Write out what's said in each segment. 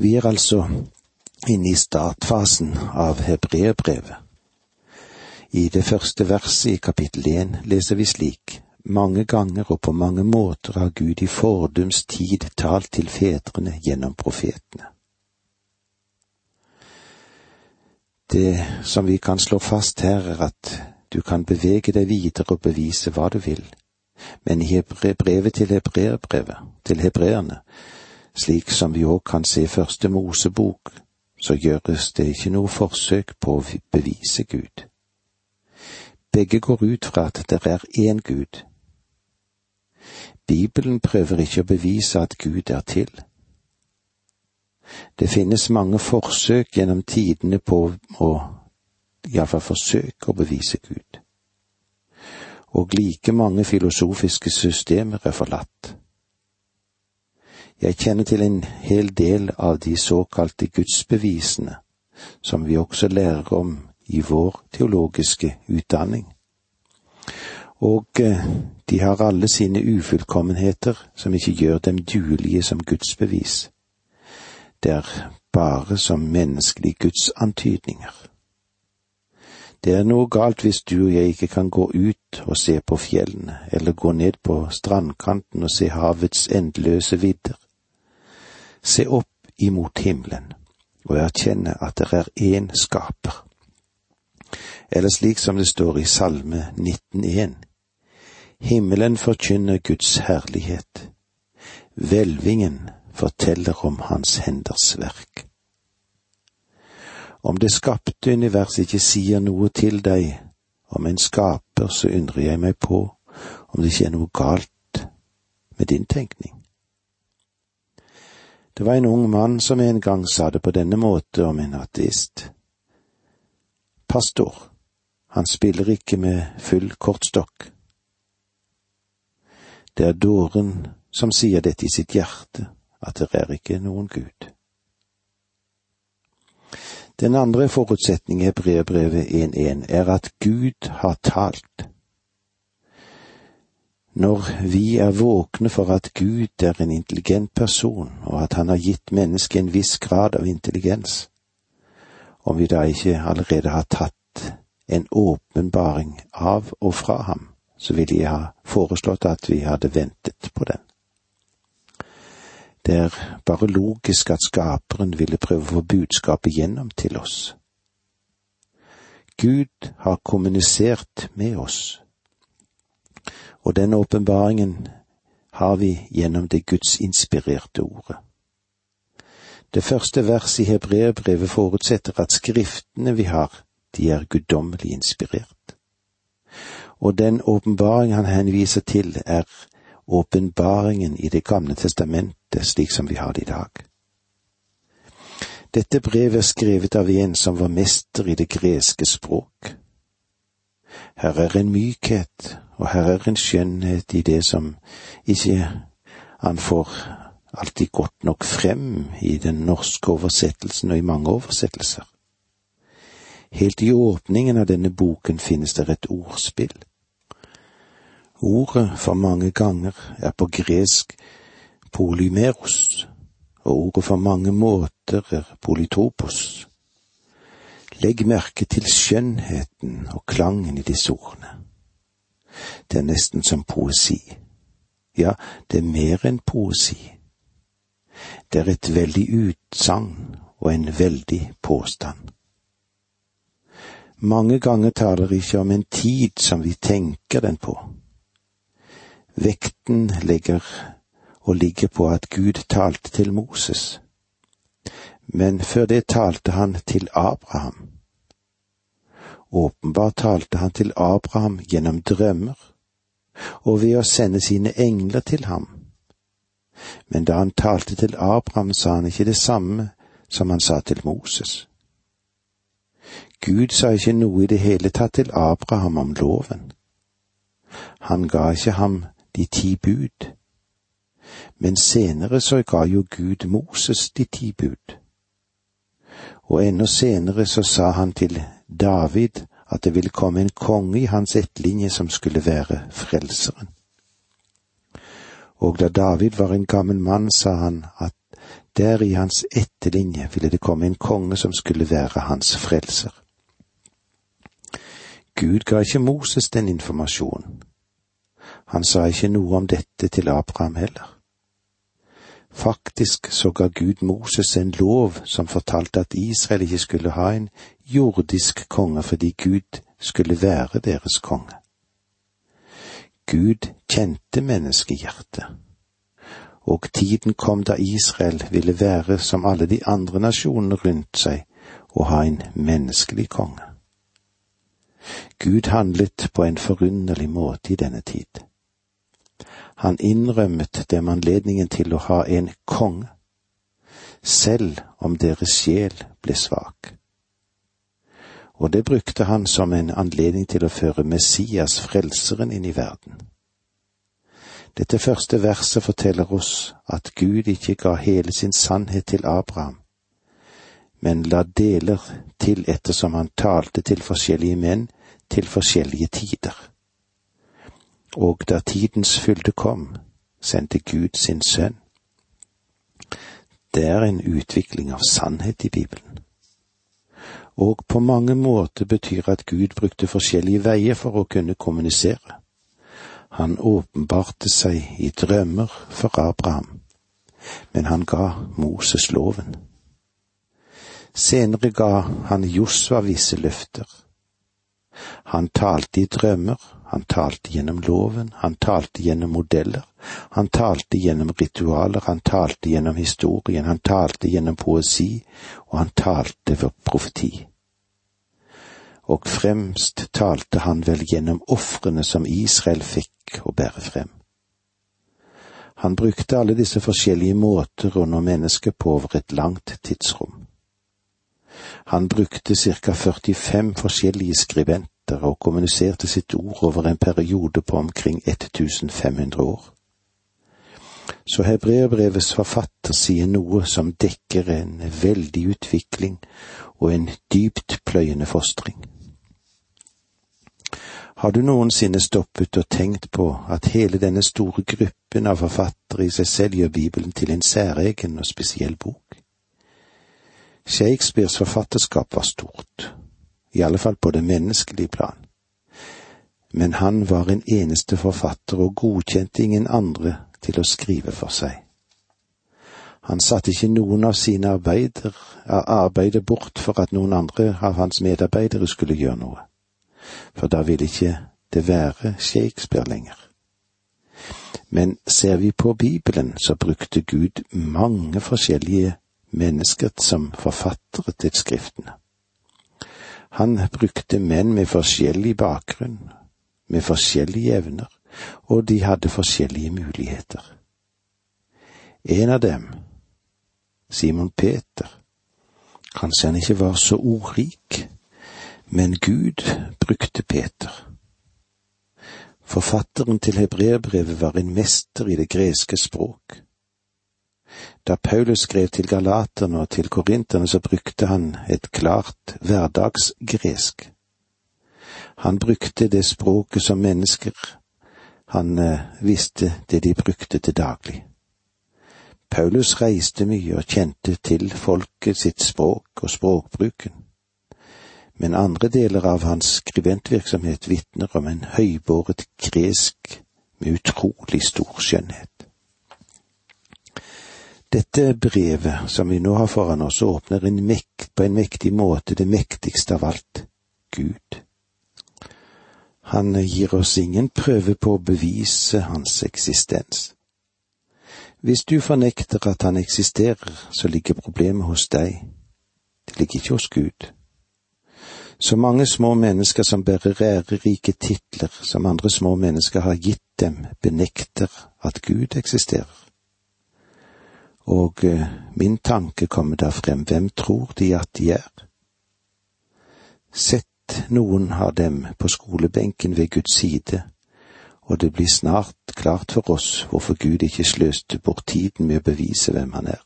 Vi er altså inne i startfasen av hebreerbrevet. I det første verset i kapittel én leser vi slik, mange ganger og på mange måter har Gud i fordums tid talt til fedrene gjennom profetene. Det som vi kan slå fast her, er at du kan bevege deg videre og bevise hva du vil, men i brevet til hebreerbrevet, til hebreerne, slik som vi òg kan se første Mosebok, så gjøres det ikke noe forsøk på å bevise Gud. Begge går ut fra at det er én Gud. Bibelen prøver ikke å bevise at Gud er til. Det finnes mange forsøk gjennom tidene på å iallfall forsøke å bevise Gud. Og like mange filosofiske systemer er forlatt. Jeg kjenner til en hel del av de såkalte gudsbevisene, som vi også lærer om i vår teologiske utdanning. Og eh, de har alle sine ufullkommenheter som ikke gjør dem duelige som gudsbevis. Det er bare som menneskelige gudsantydninger. Det er noe galt hvis du og jeg ikke kan gå ut og se på fjellene, eller gå ned på strandkanten og se havets endeløse vidder se opp imot himmelen og erkjenne at det er én skaper. Eller slik som det står i Salme 19.1. Himmelen forkynner Guds herlighet. Hvelvingen forteller om Hans henders verk. Om det skapte univers ikke sier noe til deg om en skaper, så undrer jeg meg på om det ikke er noe galt med din tenkning. Det var en ung mann som en gang sa det på denne måte om en ateist. Pastor, han spiller ikke med full kortstokk. Det er dåren som sier dette i sitt hjerte, at det er ikke noen Gud. Den andre forutsetningen i brevbrevet 1.1 er at Gud har talt. Når vi er våkne for at Gud er en intelligent person, og at han har gitt mennesket en viss grad av intelligens, om vi da ikke allerede har tatt en åpenbaring av og fra ham, så ville jeg ha foreslått at vi hadde ventet på den. Det er bare logisk at skaperen ville prøve å få budskapet gjennom til oss. Gud har kommunisert med oss og den åpenbaringen har vi gjennom det gudsinspirerte ordet. Det første verset i hebreerbrevet forutsetter at skriftene vi har, de er guddommelig inspirert. Og den åpenbaring han henviser til, er åpenbaringen i Det gamle testamentet slik som vi har det i dag. Dette brevet er skrevet av en som var mester i det greske språk. Her er en mykhet og her er en skjønnhet i det som ikke han får alltid godt nok frem i den norske oversettelsen og i mange oversettelser. Helt i åpningen av denne boken finnes det et ordspill. Ordet for mange ganger er på gresk polymeros, og ordet for mange måter er polytopos. Legg merke til skjønnheten og klangen i disse ordene. Det er nesten som poesi. Ja, det er mer enn poesi. Det er et veldig utsagn og en veldig påstand. Mange ganger taler ikke om en tid som vi tenker den på. Vekten ligger og ligger på at Gud talte til Moses. Men før det talte han til Abraham. Åpenbart talte han til Abraham gjennom drømmer, og ved å sende sine engler til ham. Men da han talte til Abraham, sa han ikke det samme som han sa til Moses. Gud sa ikke noe i det hele tatt til Abraham om loven. Han ga ikke ham de ti bud. Men senere så ga jo Gud Moses de ti bud. Og enda senere så sa han til David at det ville komme en konge i hans ettlinje som skulle være frelseren. Og da David var en gammel mann, sa han at Der i hans etterlinje ville det komme en konge som skulle være hans frelser. Gud ga ikke Moses den informasjonen. Han sa ikke noe om dette til Abraham heller. Faktisk så ga Gud Moses en lov som fortalte at Israel ikke skulle ha en jordisk konge fordi Gud skulle være deres konge. Gud kjente menneskehjertet, og tiden kom da Israel ville være som alle de andre nasjonene rundt seg og ha en menneskelig konge. Gud handlet på en forunderlig måte i denne tid. Han innrømmet dem anledningen til å ha en konge, selv om deres sjel ble svak. Og det brukte han som en anledning til å føre Messias, frelseren, inn i verden. Dette første verset forteller oss at Gud ikke ga hele sin sannhet til Abraham, men la deler til ettersom han talte til forskjellige menn til forskjellige tider og da tidens fylde kom, sendte Gud sin sønn. Det er en utvikling av sannhet i Bibelen. Og på mange måter betyr at Gud brukte forskjellige veier for å kunne kommunisere. Han åpenbarte seg i drømmer for Abraham, men han ga Moses loven. Senere ga han Josva visse løfter. Han talte i drømmer, han talte gjennom loven, han talte gjennom modeller, han talte gjennom ritualer, han talte gjennom historien, han talte gjennom poesi, og han talte ved profeti. Og fremst talte han vel gjennom ofrene som Israel fikk å bære frem. Han brukte alle disse forskjellige måter å nå mennesket på over et langt tidsrom. Han brukte ca 45 forskjellige skribenter skrifter og kommuniserte sitt ord over en periode på omkring 1500 år. Så hebreerbrevets forfatter sier noe som dekker en veldig utvikling og en dypt pløyende fostring. Har du noensinne stoppet og tenkt på at hele denne store gruppen av forfattere i seg selv gjør Bibelen til en særegen og spesiell bok? Shakespeares forfatterskap var stort, i alle fall på det menneskelige plan. Men han var en eneste forfatter og godkjente ingen andre til å skrive for seg. Han satte ikke noen av sine arbeider, arbeider bort for at noen andre av hans medarbeidere skulle gjøre noe, for da ville ikke det være Shakespeare lenger. Men ser vi på Bibelen, så brukte Gud mange forskjellige mennesker som forfattere til skriftene. Han brukte menn med forskjellig bakgrunn, med forskjellige evner, og de hadde forskjellige muligheter. En av dem, Simon Peter, kanskje han ikke var så ordrik, men Gud brukte Peter. Forfatteren til hebreerbrevet var en mester i det greske språk. Da Paulus skrev til galaterne og til korinterne, så brukte han et klart hverdagsgresk. Han brukte det språket som mennesker. Han eh, visste det de brukte til daglig. Paulus reiste mye og kjente til folket sitt språk og språkbruken. Men andre deler av hans skribentvirksomhet vitner om en høybåret gresk med utrolig stor skjønnhet. Dette brevet som vi nå har foran oss, åpner en mekt, på en mektig måte det mektigste av alt, Gud. Han gir oss ingen prøve på å bevise hans eksistens. Hvis du fornekter at han eksisterer, så ligger problemet hos deg, det ligger ikke hos Gud. Så mange små mennesker som bærer ærerike titler som andre små mennesker har gitt dem, benekter at Gud eksisterer og eh, min tanke kommer da frem, hvem tror de at de er? Sett noen av dem på skolebenken ved Guds side, og det blir snart klart for oss hvorfor Gud ikke sløste bort tiden med å bevise hvem han er.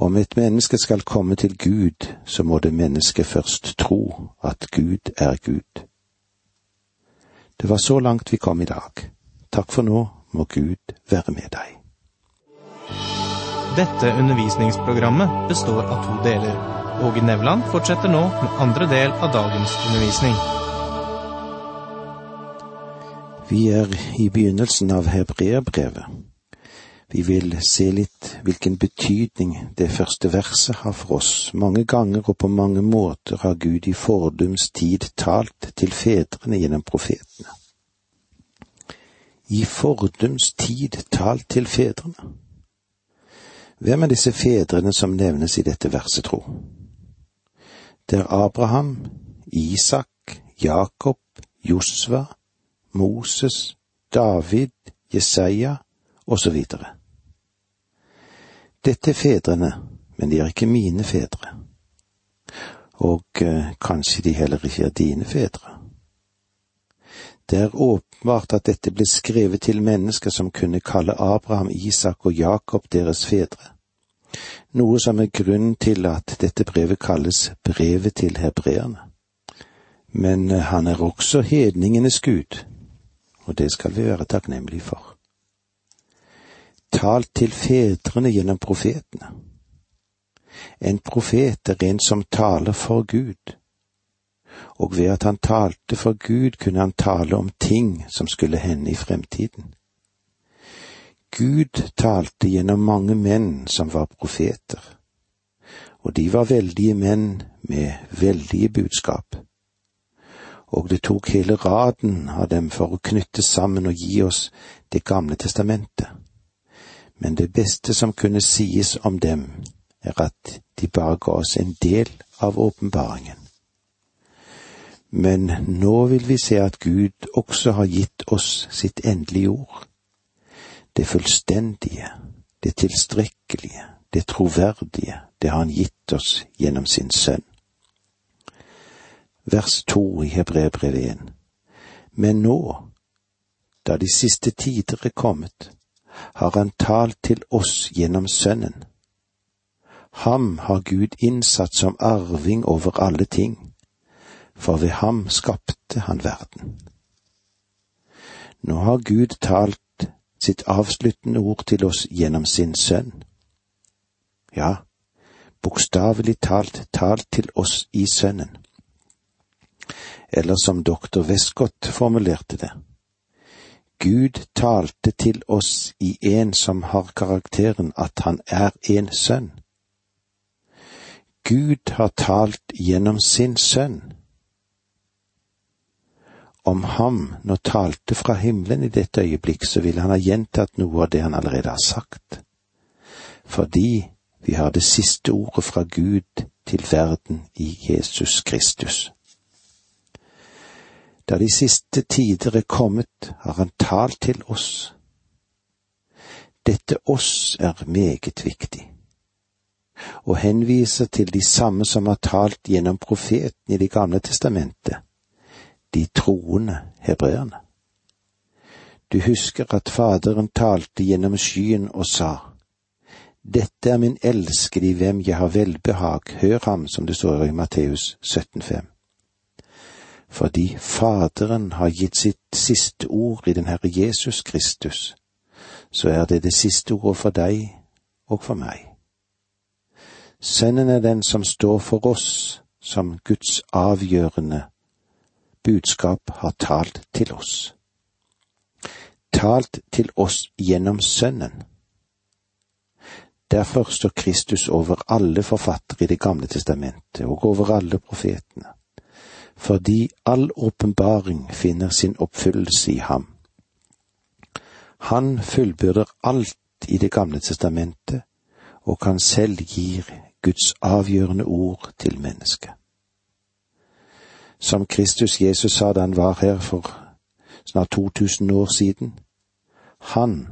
Om et menneske skal komme til Gud, så må det mennesket først tro at Gud er Gud. Det var så langt vi kom i dag. Takk for nå, må Gud være med deg. Dette undervisningsprogrammet består av to deler. Åge Nevland fortsetter nå med andre del av dagens undervisning. Vi er i begynnelsen av hebreerbrevet. Vi vil se litt hvilken betydning det første verset har for oss. Mange ganger og på mange måter har Gud i fordums tid talt til fedrene gjennom profetene. I fordums tid talt til fedrene. Hvem er disse fedrene som nevnes i dette verset, tro? Det er Abraham, Isak, Jakob, Josva, Moses, David, Jesaja osv. Dette er fedrene, men de er ikke mine fedre. Og eh, kanskje de heller ikke er dine fedre. Det er åpenbart at dette ble skrevet til mennesker som kunne kalle Abraham, Isak og Jakob deres fedre, noe som er grunnen til at dette brevet kalles brevet til hebreerne. Men eh, han er også hedningenes gud, og det skal vi være takknemlige for talt til fedrene gjennom profetene. En profet er en som taler for Gud, og ved at han talte for Gud, kunne han tale om ting som skulle hende i fremtiden. Gud talte gjennom mange menn som var profeter, og de var veldige menn med veldige budskap. Og det tok hele raden av dem for å knytte sammen og gi oss Det gamle testamentet men det beste som kunne sies om dem, er at de bare ga oss en del av åpenbaringen. Men nå vil vi se at Gud også har gitt oss sitt endelige ord. Det fullstendige, det tilstrekkelige, det troverdige, det har Han gitt oss gjennom sin Sønn. Vers to i Hebreerbrevet 1. Men nå, da de siste tider er kommet, har han talt til oss gjennom Sønnen. Ham har Gud innsatt som arving over alle ting, for ved ham skapte han verden. Nå har Gud talt sitt avsluttende ord til oss gjennom sin sønn. Ja, bokstavelig talt talt til oss i Sønnen. Eller som doktor Westcott formulerte det, Gud talte til oss i en som har karakteren at han er en sønn. Gud har talt gjennom sin sønn. Om ham nå talte fra himmelen i dette øyeblikk, så ville han ha gjentatt noe av det han allerede har sagt. Fordi vi har det siste ordet fra Gud til verden i Jesus Kristus. Da de siste tider er kommet, har han talt til oss. Dette oss er meget viktig, og henviser til de samme som har talt gjennom profeten i Det gamle testamentet, de troende hebreerne. Du husker at Faderen talte gjennom skyen og sa, Dette er min elskede i hvem jeg har velbehag, hør ham, som det står i Matteus 17,5 fordi Faderen har gitt sitt siste ord i den Herre Jesus Kristus, så er det det siste ordet for deg og for meg. Sønnen er den som står for oss, som Guds avgjørende budskap har talt til oss. Talt til oss gjennom Sønnen. Derfor står Kristus over alle forfattere i Det gamle testamentet og over alle profetene fordi all åpenbaring finner sin oppfyllelse i ham. Han fullbyrder alt i Det gamle testamentet og kan selv gir Guds avgjørende ord til mennesket. Som Kristus Jesus sa da han var her for snart 2000 år siden, Han,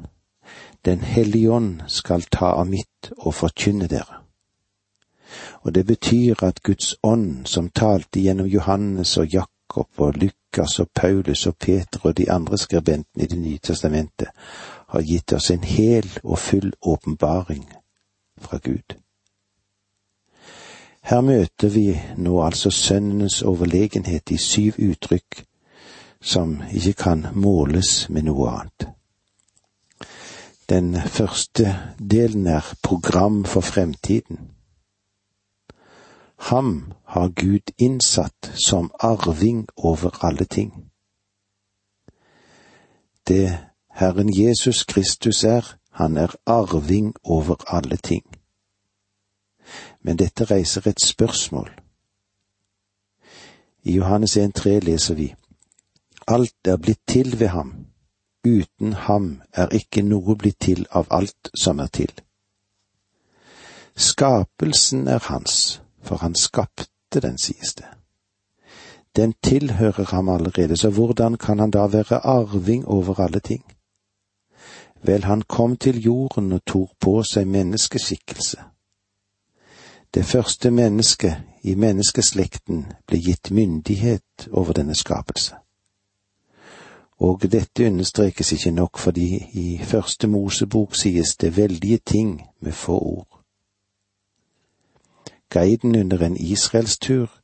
Den hellige ånd, skal ta av mitt og forkynne dere og det betyr at Guds ånd, som talte gjennom Johannes og Jakob og Lukas og Paulus og Peter og de andre skribentene i Det nye testamentet, har gitt oss en hel og full åpenbaring fra Gud. Her møter vi nå altså Sønnenes overlegenhet i syv uttrykk som ikke kan måles med noe annet. Den første delen er program for fremtiden. Ham har Gud innsatt som arving over alle ting. Det Herren Jesus Kristus er, han er arving over alle ting. Men dette reiser et spørsmål. I Johannes 1,3 leser vi Alt er blitt til ved ham, uten ham er ikke noe blitt til av alt som er til. Skapelsen er hans, for han skapte den, sies det. Den tilhører ham allerede, så hvordan kan han da være arving over alle ting? Vel, han kom til jorden og tok på seg menneskeskikkelse. Det første mennesket i menneskeslekten ble gitt myndighet over denne skapelse. Og dette understrekes ikke nok fordi i første Mosebok sies det veldige ting med få ord. Guiden under en israelstur,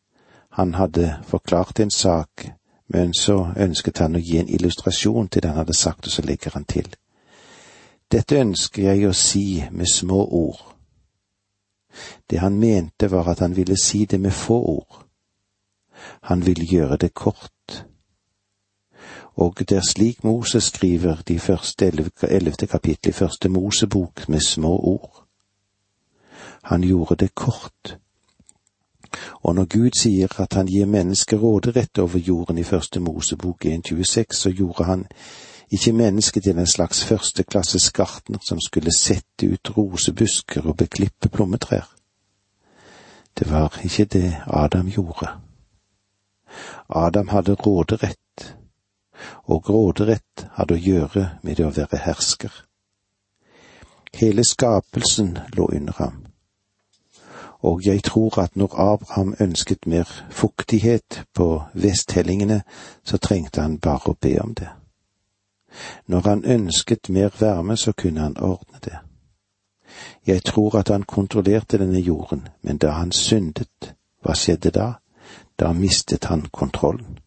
han hadde forklart en sak, men så ønsket han å gi en illustrasjon til det han hadde sagt, og så legger han til. Dette ønsker jeg å si med små ord. Det han mente var at han ville si det med få ord. Han ville gjøre det kort. Og det er slik Moses skriver de første ellevte kapittel i første Mosebok med små ord. Han gjorde det kort. Og når Gud sier at han gir mennesker råderett over jorden i første Mosebok 1.26, så gjorde han ikke mennesket til en slags førsteklasses gartner som skulle sette ut rosebusker og beklippe plommetrær. Det var ikke det Adam gjorde. Adam hadde råderett, og råderett hadde å gjøre med det å være hersker. Hele skapelsen lå under ham og jeg tror at når Abraham ønsket mer fuktighet på vesthellingene, så trengte han bare å be om det. Når han ønsket mer varme, så kunne han ordne det. Jeg tror at han kontrollerte denne jorden, men da han syndet, hva skjedde da? Da mistet han kontrollen.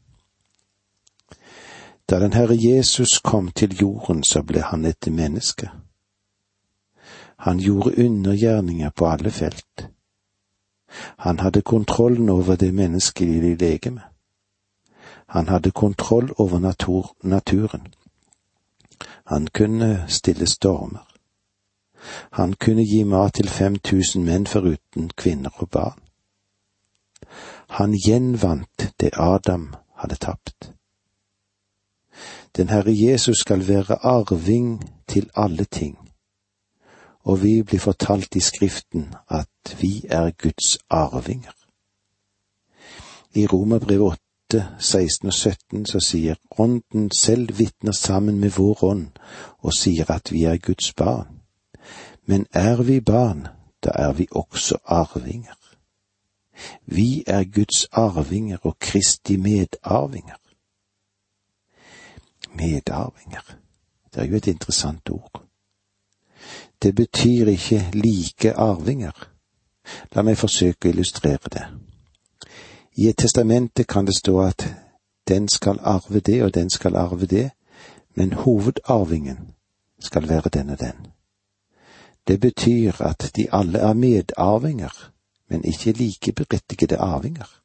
Da den Herre Jesus kom til jorden, så ble han et menneske. Han gjorde undergjerninger på alle felt. Han hadde kontrollen over det menneskelige legeme. Han hadde kontroll over natur, naturen. Han kunne stille stormer. Han kunne gi mat til fem tusen menn foruten kvinner og barn. Han gjenvant det Adam hadde tapt. Den Herre Jesus skal være arving til alle ting og vi blir fortalt i Skriften at vi er Guds arvinger. I Romerbrevet 8, 16 og 17 så sier Ånden selv vitner sammen med vår ånd og sier at vi er Guds barn. Men er vi barn, da er vi også arvinger. Vi er Guds arvinger og Kristi medarvinger. Medarvinger, det er jo et interessant ord. Det betyr ikke like arvinger. La meg forsøke å illustrere det. I et testamente kan det stå at den skal arve det og den skal arve det, men hovedarvingen skal være den og den. Det betyr at de alle er medarvinger, men ikke likeberettigede arvinger.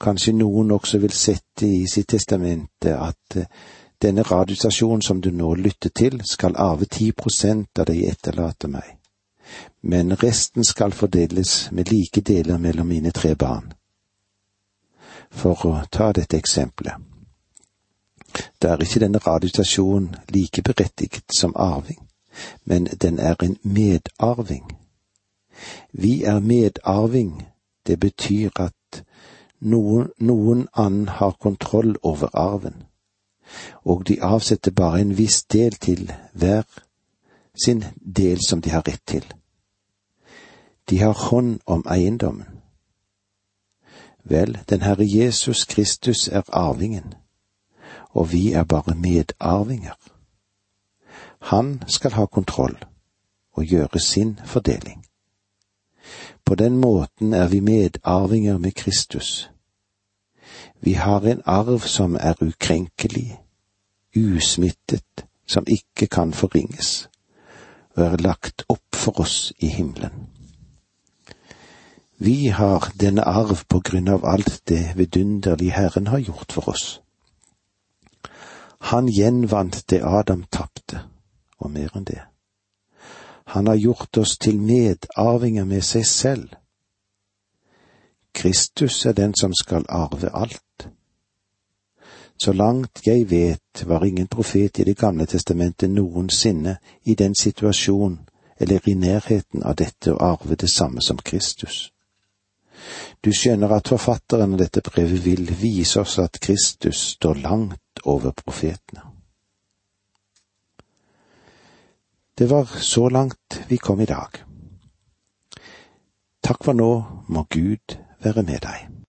Kanskje noen også vil sette i sitt testamente at denne radiostasjonen som du nå lytter til, skal arve ti prosent av det jeg etterlater meg, men resten skal fordeles med like deler mellom mine tre barn. For å ta dette eksempelet. Da er ikke denne radiostasjonen like berettiget som arving, men den er en medarving. Vi er medarving, det betyr at noen, noen annen har kontroll over arven og de avsetter bare en viss del til hver sin del som de har rett til. De har hånd om eiendommen. Vel, den Herre Jesus Kristus er arvingen, og vi er bare medarvinger. Han skal ha kontroll og gjøre sin fordeling. På den måten er vi medarvinger med Kristus vi har en arv som er ukrenkelig, usmittet, som ikke kan forringes, og er lagt opp for oss i himmelen. Vi har denne arv på grunn av alt det vidunderlige Herren har gjort for oss. Han gjenvant det Adam tapte, og mer enn det. Han har gjort oss til medarvinger med seg selv. Kristus er den som skal arve alt. Så langt jeg vet, var ingen profet i Det gamle testamentet noensinne i den situasjon eller i nærheten av dette å arve det samme som Kristus. Du skjønner at forfatteren av dette brevet vil vise oss at Kristus står langt over profetene. Det var så langt vi kom i dag. Takk for nå, må Gud være med deg.